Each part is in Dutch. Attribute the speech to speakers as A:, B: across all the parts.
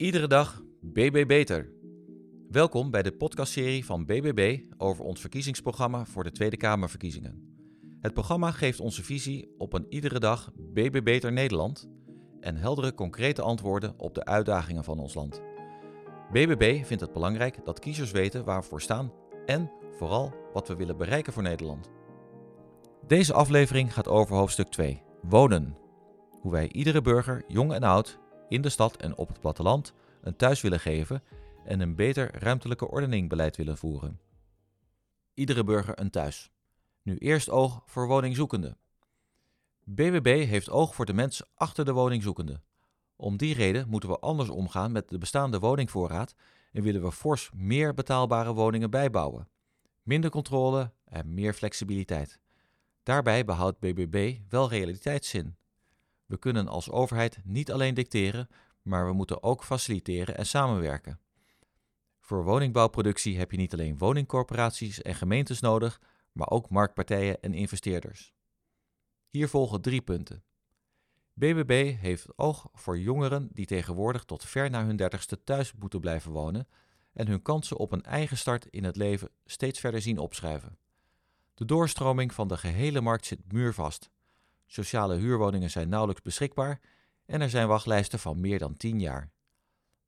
A: Iedere dag BB Beter. Welkom bij de podcastserie van BBB over ons verkiezingsprogramma voor de Tweede Kamerverkiezingen. Het programma geeft onze visie op een iedere dag BB Beter Nederland en heldere concrete antwoorden op de uitdagingen van ons land. BBB vindt het belangrijk dat kiezers weten waar we voor staan en vooral wat we willen bereiken voor Nederland. Deze aflevering gaat over hoofdstuk 2, wonen. Hoe wij iedere burger, jong en oud, in de stad en op het platteland een thuis willen geven en een beter ruimtelijke ordeningbeleid willen voeren. Iedere burger een thuis. Nu eerst oog voor woningzoekenden. BBB heeft oog voor de mens achter de woningzoekende. Om die reden moeten we anders omgaan met de bestaande woningvoorraad en willen we fors meer betaalbare woningen bijbouwen. Minder controle en meer flexibiliteit. Daarbij behoudt BBB wel realiteitszin. We kunnen als overheid niet alleen dicteren, maar we moeten ook faciliteren en samenwerken. Voor woningbouwproductie heb je niet alleen woningcorporaties en gemeentes nodig, maar ook marktpartijen en investeerders. Hier volgen drie punten. BBB heeft oog voor jongeren die tegenwoordig tot ver na hun dertigste thuis moeten blijven wonen en hun kansen op een eigen start in het leven steeds verder zien opschuiven. De doorstroming van de gehele markt zit muurvast. Sociale huurwoningen zijn nauwelijks beschikbaar en er zijn wachtlijsten van meer dan 10 jaar.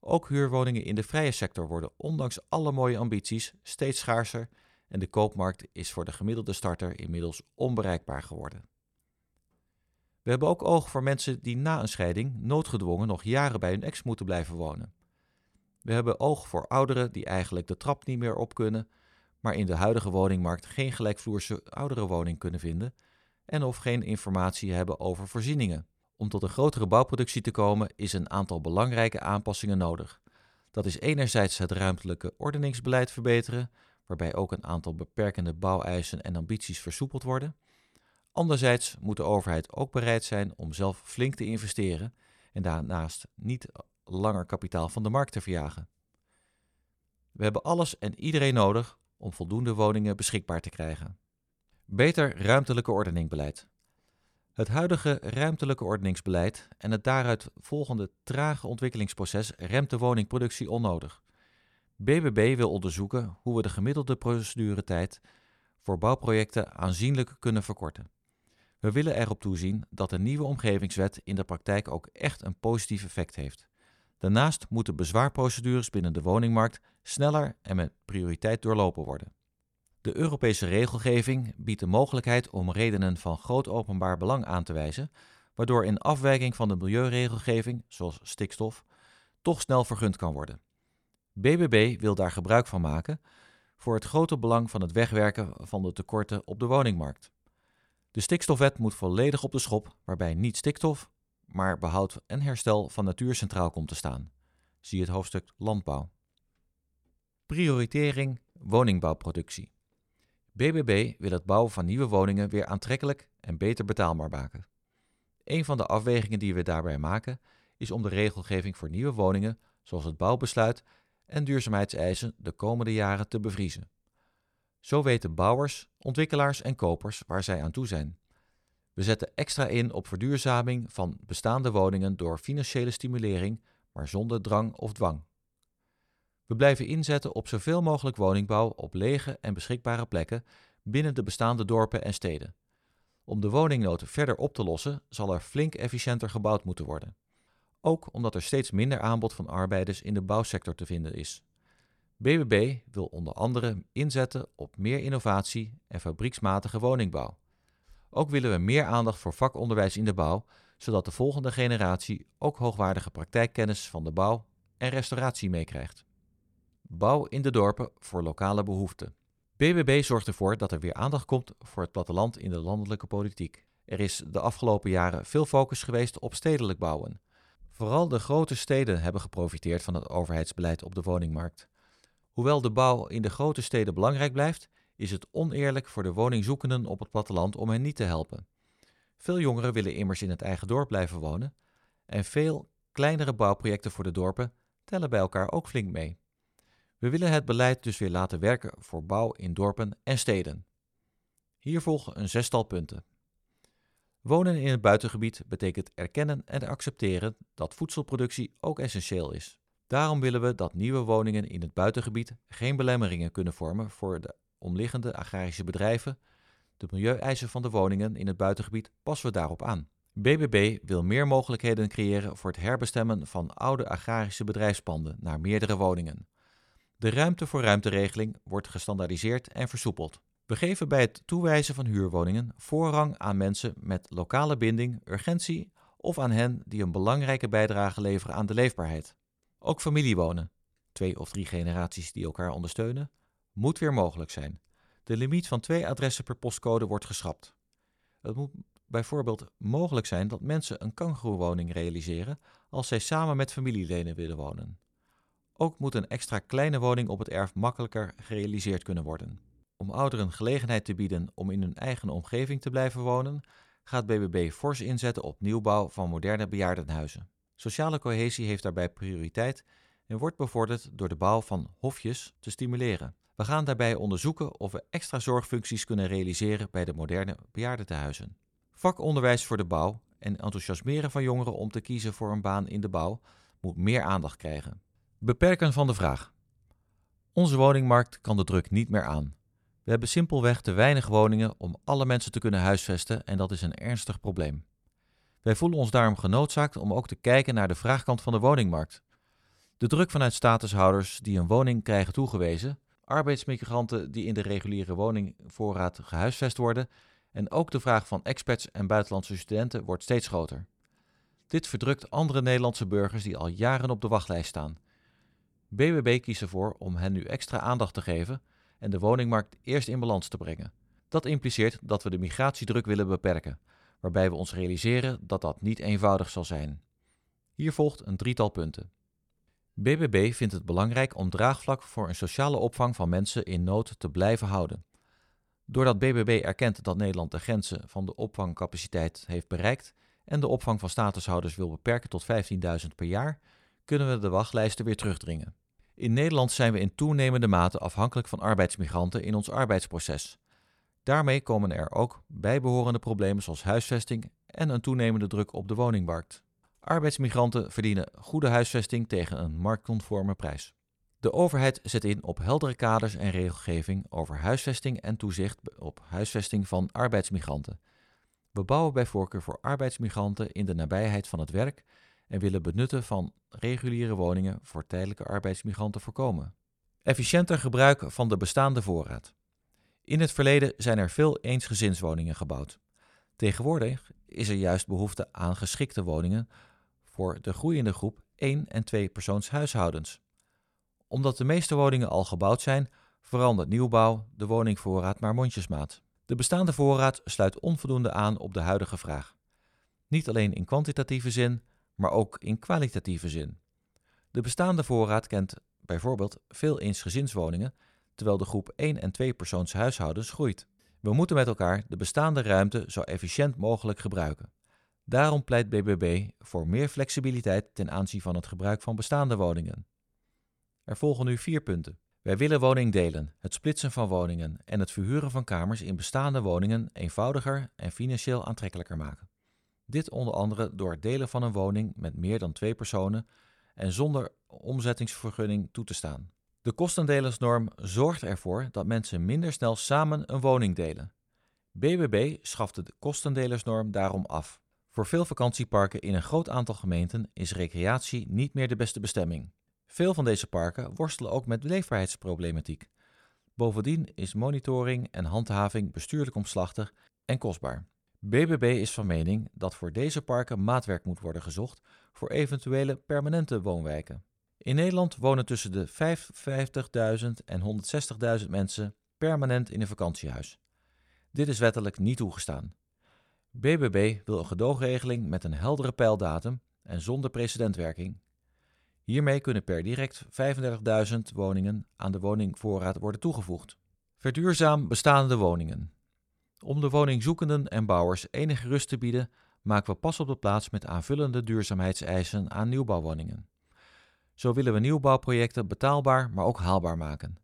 A: Ook huurwoningen in de vrije sector worden ondanks alle mooie ambities steeds schaarser en de koopmarkt is voor de gemiddelde starter inmiddels onbereikbaar geworden. We hebben ook oog voor mensen die na een scheiding noodgedwongen nog jaren bij hun ex moeten blijven wonen. We hebben oog voor ouderen die eigenlijk de trap niet meer op kunnen, maar in de huidige woningmarkt geen gelijkvloerse ouderenwoning kunnen vinden en of geen informatie hebben over voorzieningen. Om tot een grotere bouwproductie te komen is een aantal belangrijke aanpassingen nodig. Dat is enerzijds het ruimtelijke ordeningsbeleid verbeteren, waarbij ook een aantal beperkende bouweisen en ambities versoepeld worden. Anderzijds moet de overheid ook bereid zijn om zelf flink te investeren en daarnaast niet langer kapitaal van de markt te verjagen. We hebben alles en iedereen nodig om voldoende woningen beschikbaar te krijgen. Beter ruimtelijke ordeningbeleid. Het huidige ruimtelijke ordeningsbeleid en het daaruit volgende trage ontwikkelingsproces remt de woningproductie onnodig. BBB wil onderzoeken hoe we de gemiddelde proceduretijd voor bouwprojecten aanzienlijk kunnen verkorten. We willen erop toezien dat de nieuwe omgevingswet in de praktijk ook echt een positief effect heeft. Daarnaast moeten bezwaarprocedures binnen de woningmarkt sneller en met prioriteit doorlopen worden. De Europese regelgeving biedt de mogelijkheid om redenen van groot openbaar belang aan te wijzen, waardoor in afwijking van de milieuregelgeving, zoals stikstof, toch snel vergund kan worden. BBB wil daar gebruik van maken voor het grote belang van het wegwerken van de tekorten op de woningmarkt. De stikstofwet moet volledig op de schop, waarbij niet stikstof, maar behoud en herstel van natuur centraal komt te staan. Zie het hoofdstuk landbouw. Prioritering woningbouwproductie. BBB wil het bouwen van nieuwe woningen weer aantrekkelijk en beter betaalbaar maken. Een van de afwegingen die we daarbij maken is om de regelgeving voor nieuwe woningen, zoals het bouwbesluit en duurzaamheidseisen, de komende jaren te bevriezen. Zo weten bouwers, ontwikkelaars en kopers waar zij aan toe zijn. We zetten extra in op verduurzaming van bestaande woningen door financiële stimulering, maar zonder drang of dwang. We blijven inzetten op zoveel mogelijk woningbouw op lege en beschikbare plekken binnen de bestaande dorpen en steden. Om de woningnood verder op te lossen, zal er flink efficiënter gebouwd moeten worden. Ook omdat er steeds minder aanbod van arbeiders in de bouwsector te vinden is. BBB wil onder andere inzetten op meer innovatie en fabrieksmatige woningbouw. Ook willen we meer aandacht voor vakonderwijs in de bouw, zodat de volgende generatie ook hoogwaardige praktijkkennis van de bouw en restauratie meekrijgt. Bouw in de dorpen voor lokale behoeften. BBB zorgt ervoor dat er weer aandacht komt voor het platteland in de landelijke politiek. Er is de afgelopen jaren veel focus geweest op stedelijk bouwen. Vooral de grote steden hebben geprofiteerd van het overheidsbeleid op de woningmarkt. Hoewel de bouw in de grote steden belangrijk blijft, is het oneerlijk voor de woningzoekenden op het platteland om hen niet te helpen. Veel jongeren willen immers in het eigen dorp blijven wonen en veel kleinere bouwprojecten voor de dorpen tellen bij elkaar ook flink mee. We willen het beleid dus weer laten werken voor bouw in dorpen en steden. Hier volgen een zestal punten. Wonen in het buitengebied betekent erkennen en accepteren dat voedselproductie ook essentieel is. Daarom willen we dat nieuwe woningen in het buitengebied geen belemmeringen kunnen vormen voor de omliggende agrarische bedrijven. De milieueisen van de woningen in het buitengebied passen we daarop aan. BBB wil meer mogelijkheden creëren voor het herbestemmen van oude agrarische bedrijfspanden naar meerdere woningen. De ruimte voor ruimteregeling wordt gestandaardiseerd en versoepeld. We geven bij het toewijzen van huurwoningen voorrang aan mensen met lokale binding, urgentie of aan hen die een belangrijke bijdrage leveren aan de leefbaarheid. Ook familiewonen, twee of drie generaties die elkaar ondersteunen, moet weer mogelijk zijn. De limiet van twee adressen per postcode wordt geschrapt. Het moet bijvoorbeeld mogelijk zijn dat mensen een kangoeroewoning realiseren als zij samen met familieleden willen wonen. Ook moet een extra kleine woning op het erf makkelijker gerealiseerd kunnen worden. Om ouderen gelegenheid te bieden om in hun eigen omgeving te blijven wonen, gaat BBB fors inzetten op nieuwbouw van moderne bejaardenhuizen. Sociale cohesie heeft daarbij prioriteit en wordt bevorderd door de bouw van hofjes te stimuleren. We gaan daarbij onderzoeken of we extra zorgfuncties kunnen realiseren bij de moderne bejaardentehuizen. Vakonderwijs voor de bouw en enthousiasmeren van jongeren om te kiezen voor een baan in de bouw moet meer aandacht krijgen. Beperken van de vraag. Onze woningmarkt kan de druk niet meer aan. We hebben simpelweg te weinig woningen om alle mensen te kunnen huisvesten en dat is een ernstig probleem. Wij voelen ons daarom genoodzaakt om ook te kijken naar de vraagkant van de woningmarkt. De druk vanuit statushouders die een woning krijgen toegewezen, arbeidsmigranten die in de reguliere woningvoorraad gehuisvest worden en ook de vraag van experts en buitenlandse studenten wordt steeds groter. Dit verdrukt andere Nederlandse burgers die al jaren op de wachtlijst staan. BBB kiest ervoor om hen nu extra aandacht te geven en de woningmarkt eerst in balans te brengen. Dat impliceert dat we de migratiedruk willen beperken, waarbij we ons realiseren dat dat niet eenvoudig zal zijn. Hier volgt een drietal punten. BBB vindt het belangrijk om draagvlak voor een sociale opvang van mensen in nood te blijven houden. Doordat BBB erkent dat Nederland de grenzen van de opvangcapaciteit heeft bereikt en de opvang van statushouders wil beperken tot 15.000 per jaar, kunnen we de wachtlijsten weer terugdringen. In Nederland zijn we in toenemende mate afhankelijk van arbeidsmigranten in ons arbeidsproces. Daarmee komen er ook bijbehorende problemen zoals huisvesting en een toenemende druk op de woningmarkt. Arbeidsmigranten verdienen goede huisvesting tegen een marktconforme prijs. De overheid zet in op heldere kaders en regelgeving over huisvesting en toezicht op huisvesting van arbeidsmigranten. We bouwen bij voorkeur voor arbeidsmigranten in de nabijheid van het werk en willen benutten van reguliere woningen voor tijdelijke arbeidsmigranten voorkomen. Efficiënter gebruik van de bestaande voorraad. In het verleden zijn er veel eensgezinswoningen gebouwd. Tegenwoordig is er juist behoefte aan geschikte woningen voor de groeiende groep 1 en 2 persoonshuishoudens. Omdat de meeste woningen al gebouwd zijn, verandert nieuwbouw de woningvoorraad maar mondjesmaat. De bestaande voorraad sluit onvoldoende aan op de huidige vraag. Niet alleen in kwantitatieve zin, maar ook in kwalitatieve zin. De bestaande voorraad kent bijvoorbeeld veel eensgezinswoningen, terwijl de groep 1 en 2 persoonshuishoudens groeit. We moeten met elkaar de bestaande ruimte zo efficiënt mogelijk gebruiken. Daarom pleit BBB voor meer flexibiliteit ten aanzien van het gebruik van bestaande woningen. Er volgen nu vier punten. Wij willen woning delen, het splitsen van woningen en het verhuren van kamers in bestaande woningen eenvoudiger en financieel aantrekkelijker maken. Dit onder andere door het delen van een woning met meer dan twee personen en zonder omzettingsvergunning toe te staan. De kostendelersnorm zorgt ervoor dat mensen minder snel samen een woning delen. BBB schaft de kostendelersnorm daarom af. Voor veel vakantieparken in een groot aantal gemeenten is recreatie niet meer de beste bestemming. Veel van deze parken worstelen ook met leefbaarheidsproblematiek. Bovendien is monitoring en handhaving bestuurlijk omslachtig en kostbaar. BBB is van mening dat voor deze parken maatwerk moet worden gezocht voor eventuele permanente woonwijken. In Nederland wonen tussen de 55.000 en 160.000 mensen permanent in een vakantiehuis. Dit is wettelijk niet toegestaan. BBB wil een gedoogregeling met een heldere pijldatum en zonder precedentwerking. Hiermee kunnen per direct 35.000 woningen aan de woningvoorraad worden toegevoegd. Verduurzaam bestaande woningen. Om de woningzoekenden en bouwers enige rust te bieden, maken we pas op de plaats met aanvullende duurzaamheidseisen aan nieuwbouwwoningen. Zo willen we nieuwbouwprojecten betaalbaar, maar ook haalbaar maken.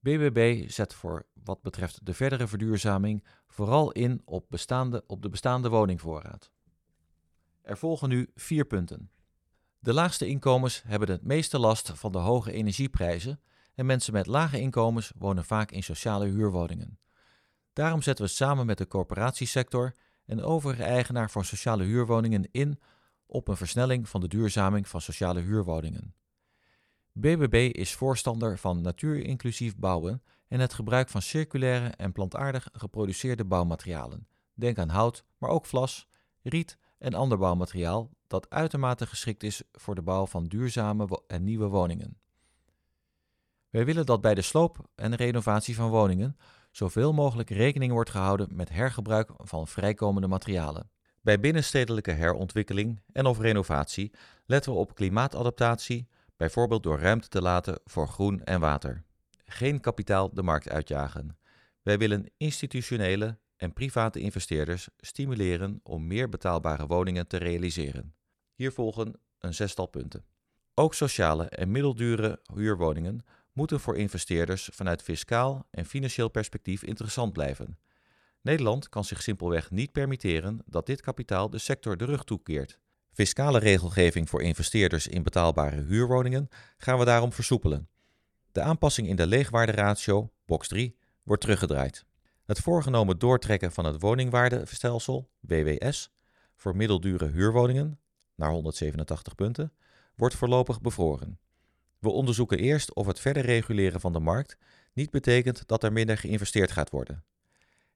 A: BBB zet voor wat betreft de verdere verduurzaming vooral in op, bestaande, op de bestaande woningvoorraad. Er volgen nu vier punten. De laagste inkomens hebben het meeste last van de hoge energieprijzen en mensen met lage inkomens wonen vaak in sociale huurwoningen. Daarom zetten we samen met de corporatiesector en overige eigenaar van sociale huurwoningen in op een versnelling van de duurzaming van sociale huurwoningen. BBB is voorstander van natuurinclusief bouwen en het gebruik van circulaire en plantaardig geproduceerde bouwmaterialen. Denk aan hout, maar ook vlas, riet en ander bouwmateriaal dat uitermate geschikt is voor de bouw van duurzame en nieuwe woningen. Wij willen dat bij de sloop en renovatie van woningen zoveel mogelijk rekening wordt gehouden met hergebruik van vrijkomende materialen. Bij binnenstedelijke herontwikkeling en of renovatie letten we op klimaatadaptatie, bijvoorbeeld door ruimte te laten voor groen en water. Geen kapitaal de markt uitjagen. Wij willen institutionele en private investeerders stimuleren om meer betaalbare woningen te realiseren. Hier volgen een zestal punten. Ook sociale en middeldure huurwoningen moeten voor investeerders vanuit fiscaal en financieel perspectief interessant blijven. Nederland kan zich simpelweg niet permitteren dat dit kapitaal de sector de rug toekeert. Fiscale regelgeving voor investeerders in betaalbare huurwoningen gaan we daarom versoepelen. De aanpassing in de leegwaarderatio, box 3, wordt teruggedraaid. Het voorgenomen doortrekken van het woningwaardestelsel, WWS, voor middeldure huurwoningen, naar 187 punten, wordt voorlopig bevroren. We onderzoeken eerst of het verder reguleren van de markt niet betekent dat er minder geïnvesteerd gaat worden.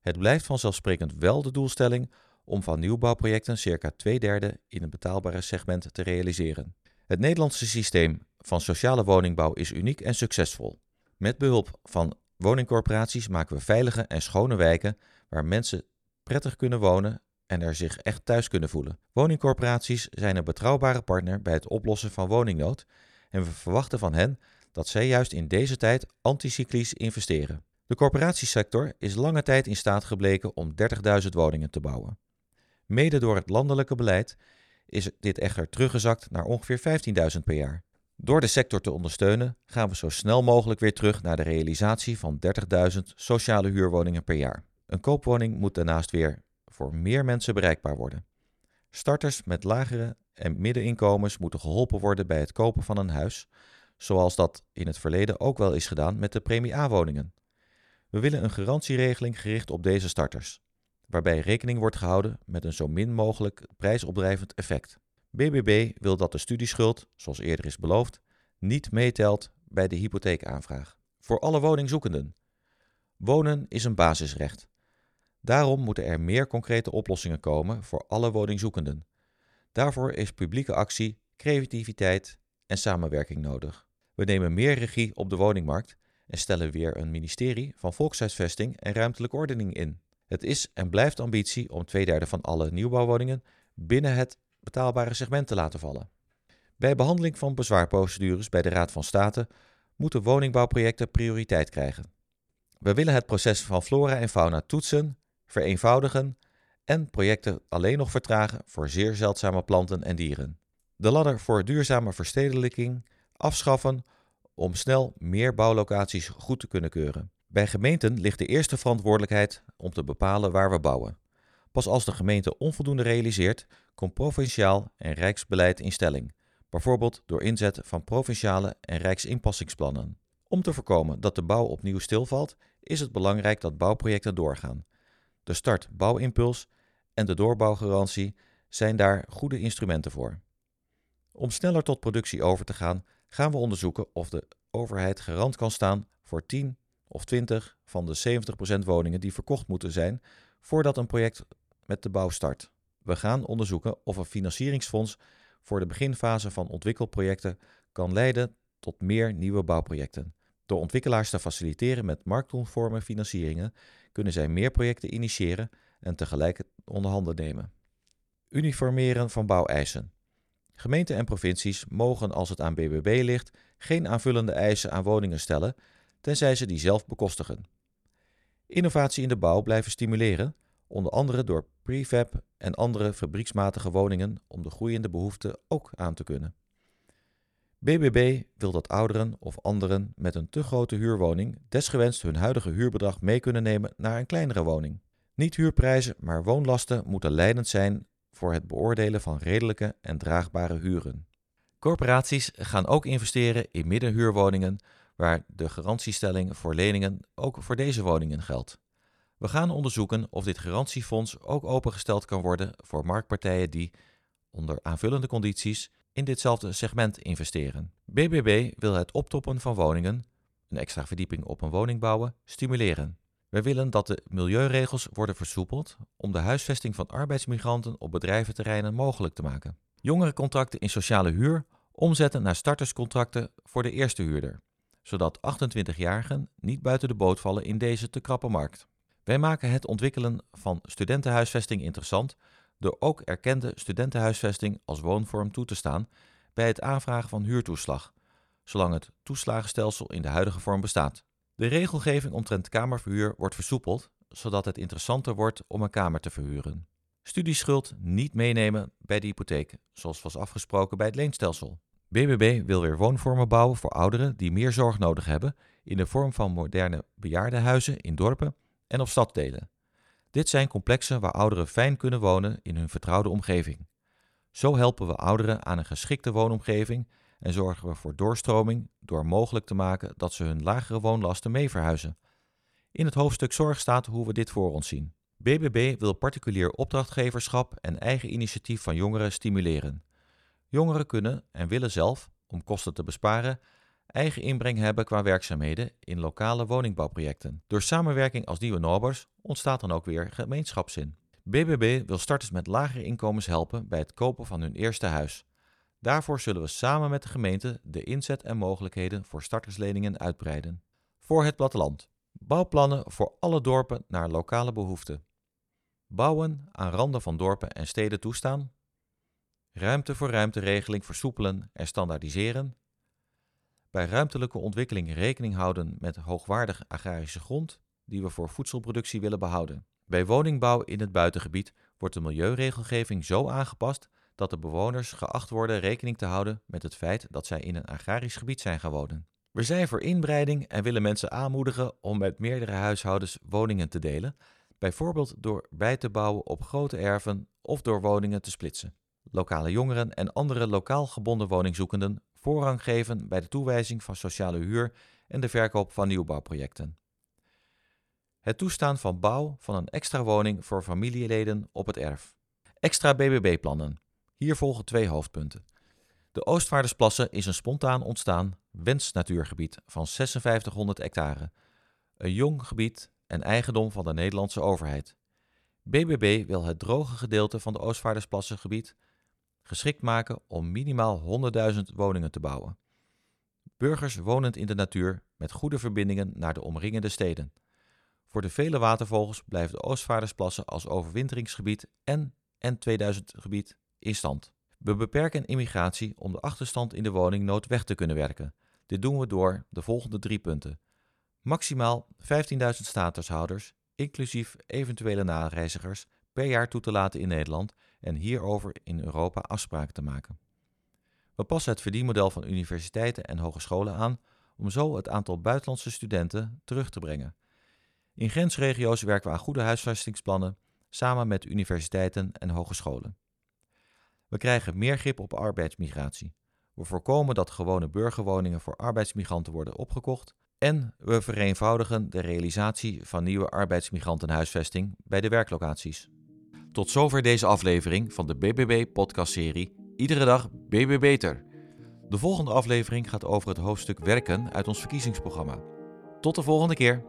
A: Het blijft vanzelfsprekend wel de doelstelling om van nieuwbouwprojecten circa twee derde in het betaalbare segment te realiseren. Het Nederlandse systeem van sociale woningbouw is uniek en succesvol. Met behulp van woningcorporaties maken we veilige en schone wijken waar mensen prettig kunnen wonen en er zich echt thuis kunnen voelen. Woningcorporaties zijn een betrouwbare partner bij het oplossen van woningnood en we verwachten van hen dat zij juist in deze tijd anticyclisch investeren. De corporatiesector is lange tijd in staat gebleken om 30.000 woningen te bouwen. Mede door het landelijke beleid is dit echter teruggezakt naar ongeveer 15.000 per jaar. Door de sector te ondersteunen gaan we zo snel mogelijk weer terug naar de realisatie van 30.000 sociale huurwoningen per jaar. Een koopwoning moet daarnaast weer voor meer mensen bereikbaar worden. Starters met lagere en middeninkomens moeten geholpen worden bij het kopen van een huis, zoals dat in het verleden ook wel is gedaan met de Premie A-woningen. We willen een garantieregeling gericht op deze starters, waarbij rekening wordt gehouden met een zo min mogelijk prijsopdrijvend effect. BBB wil dat de studieschuld, zoals eerder is beloofd, niet meetelt bij de hypotheekaanvraag. Voor alle woningzoekenden. Wonen is een basisrecht. Daarom moeten er meer concrete oplossingen komen voor alle woningzoekenden. Daarvoor is publieke actie, creativiteit en samenwerking nodig. We nemen meer regie op de woningmarkt en stellen weer een ministerie van Volkshuisvesting en Ruimtelijke Ordening in. Het is en blijft ambitie om twee derde van alle nieuwbouwwoningen binnen het betaalbare segment te laten vallen. Bij behandeling van bezwaarprocedures bij de Raad van State moeten woningbouwprojecten prioriteit krijgen. We willen het proces van flora en fauna toetsen, vereenvoudigen en projecten alleen nog vertragen voor zeer zeldzame planten en dieren. De ladder voor duurzame verstedelijking afschaffen om snel meer bouwlocaties goed te kunnen keuren. Bij gemeenten ligt de eerste verantwoordelijkheid om te bepalen waar we bouwen. Pas als de gemeente onvoldoende realiseert, komt provinciaal en rijksbeleid in stelling, bijvoorbeeld door inzet van provinciale en rijksinpassingsplannen. Om te voorkomen dat de bouw opnieuw stilvalt, is het belangrijk dat bouwprojecten doorgaan. De start bouwimpuls en de doorbouwgarantie zijn daar goede instrumenten voor. Om sneller tot productie over te gaan, gaan we onderzoeken of de overheid garant kan staan voor 10 of 20 van de 70% woningen die verkocht moeten zijn voordat een project met de bouw start. We gaan onderzoeken of een financieringsfonds voor de beginfase van ontwikkelprojecten kan leiden tot meer nieuwe bouwprojecten. Door ontwikkelaars te faciliteren met marktconforme financieringen kunnen zij meer projecten initiëren en tegelijk onderhanden nemen. Uniformeren van bouweisen. Gemeenten en provincies mogen, als het aan BBB ligt, geen aanvullende eisen aan woningen stellen, tenzij ze die zelf bekostigen. Innovatie in de bouw blijven stimuleren, onder andere door prefab en andere fabrieksmatige woningen om de groeiende behoefte ook aan te kunnen. BBB wil dat ouderen of anderen met een te grote huurwoning desgewenst hun huidige huurbedrag mee kunnen nemen naar een kleinere woning. Niet huurprijzen, maar woonlasten moeten leidend zijn voor het beoordelen van redelijke en draagbare huren. Corporaties gaan ook investeren in middenhuurwoningen, waar de garantiestelling voor leningen ook voor deze woningen geldt. We gaan onderzoeken of dit garantiefonds ook opengesteld kan worden voor marktpartijen die, onder aanvullende condities, in ditzelfde segment investeren. BBB wil het optoppen van woningen, een extra verdieping op een woning bouwen, stimuleren. Wij willen dat de milieuregels worden versoepeld om de huisvesting van arbeidsmigranten op bedrijventerreinen mogelijk te maken. Jongerencontracten in sociale huur omzetten naar starterscontracten voor de eerste huurder, zodat 28-jarigen niet buiten de boot vallen in deze te krappe markt. Wij maken het ontwikkelen van studentenhuisvesting interessant door ook erkende studentenhuisvesting als woonvorm toe te staan bij het aanvragen van huurtoeslag, zolang het toeslagenstelsel in de huidige vorm bestaat. De regelgeving omtrent kamerverhuur wordt versoepeld, zodat het interessanter wordt om een kamer te verhuren. Studieschuld niet meenemen bij de hypotheek, zoals was afgesproken bij het leenstelsel. BBB wil weer woonvormen bouwen voor ouderen die meer zorg nodig hebben in de vorm van moderne bejaardenhuizen in dorpen en op staddelen. Dit zijn complexen waar ouderen fijn kunnen wonen in hun vertrouwde omgeving. Zo helpen we ouderen aan een geschikte woonomgeving en zorgen we voor doorstroming door mogelijk te maken dat ze hun lagere woonlasten mee verhuizen. In het hoofdstuk Zorg staat hoe we dit voor ons zien. BBB wil particulier opdrachtgeverschap en eigen initiatief van jongeren stimuleren. Jongeren kunnen en willen zelf, om kosten te besparen, eigen inbreng hebben qua werkzaamheden in lokale woningbouwprojecten. Door samenwerking als nieuwe Nobers ontstaat dan ook weer gemeenschapszin. BBB wil starters met lagere inkomens helpen bij het kopen van hun eerste huis. Daarvoor zullen we samen met de gemeente de inzet en mogelijkheden voor startersleningen uitbreiden. Voor het platteland. Bouwplannen voor alle dorpen naar lokale behoeften. Bouwen aan randen van dorpen en steden toestaan. Ruimte voor ruimteregeling versoepelen en standaardiseren. Bij ruimtelijke ontwikkeling rekening houden met hoogwaardig agrarische grond die we voor voedselproductie willen behouden. Bij woningbouw in het buitengebied wordt de milieuregelgeving zo aangepast dat de bewoners geacht worden rekening te houden met het feit dat zij in een agrarisch gebied zijn gewonnen. We zijn voor inbreiding en willen mensen aanmoedigen om met meerdere huishoudens woningen te delen, bijvoorbeeld door bij te bouwen op grote erven of door woningen te splitsen. Lokale jongeren en andere lokaal gebonden woningzoekenden voorrang geven bij de toewijzing van sociale huur en de verkoop van nieuwbouwprojecten. Het toestaan van bouw van een extra woning voor familieleden op het erf. Extra BBB-plannen. Hier volgen twee hoofdpunten. De Oostvaardersplassen is een spontaan ontstaan wensnatuurgebied van 5600 hectare. Een jong gebied en eigendom van de Nederlandse overheid. BBB wil het droge gedeelte van de Oostvaardersplassengebied geschikt maken om minimaal 100.000 woningen te bouwen. Burgers wonend in de natuur met goede verbindingen naar de omringende steden. Voor de vele watervogels blijven de Oostvaardersplassen als overwinteringsgebied en N2000-gebied in stand. We beperken immigratie om de achterstand in de woningnood weg te kunnen werken. Dit doen we door de volgende drie punten. Maximaal 15.000 statushouders, inclusief eventuele nareizigers, per jaar toe te laten in Nederland en hierover in Europa afspraken te maken. We passen het verdienmodel van universiteiten en hogescholen aan om zo het aantal buitenlandse studenten terug te brengen. In grensregio's werken we aan goede huisvestingsplannen samen met universiteiten en hogescholen. We krijgen meer grip op arbeidsmigratie. We voorkomen dat gewone burgerwoningen voor arbeidsmigranten worden opgekocht en we vereenvoudigen de realisatie van nieuwe arbeidsmigrantenhuisvesting bij de werklocaties. Tot zover deze aflevering van de BBB-podcastserie Iedere dag BB Beter. De volgende aflevering gaat over het hoofdstuk werken uit ons verkiezingsprogramma. Tot de volgende keer.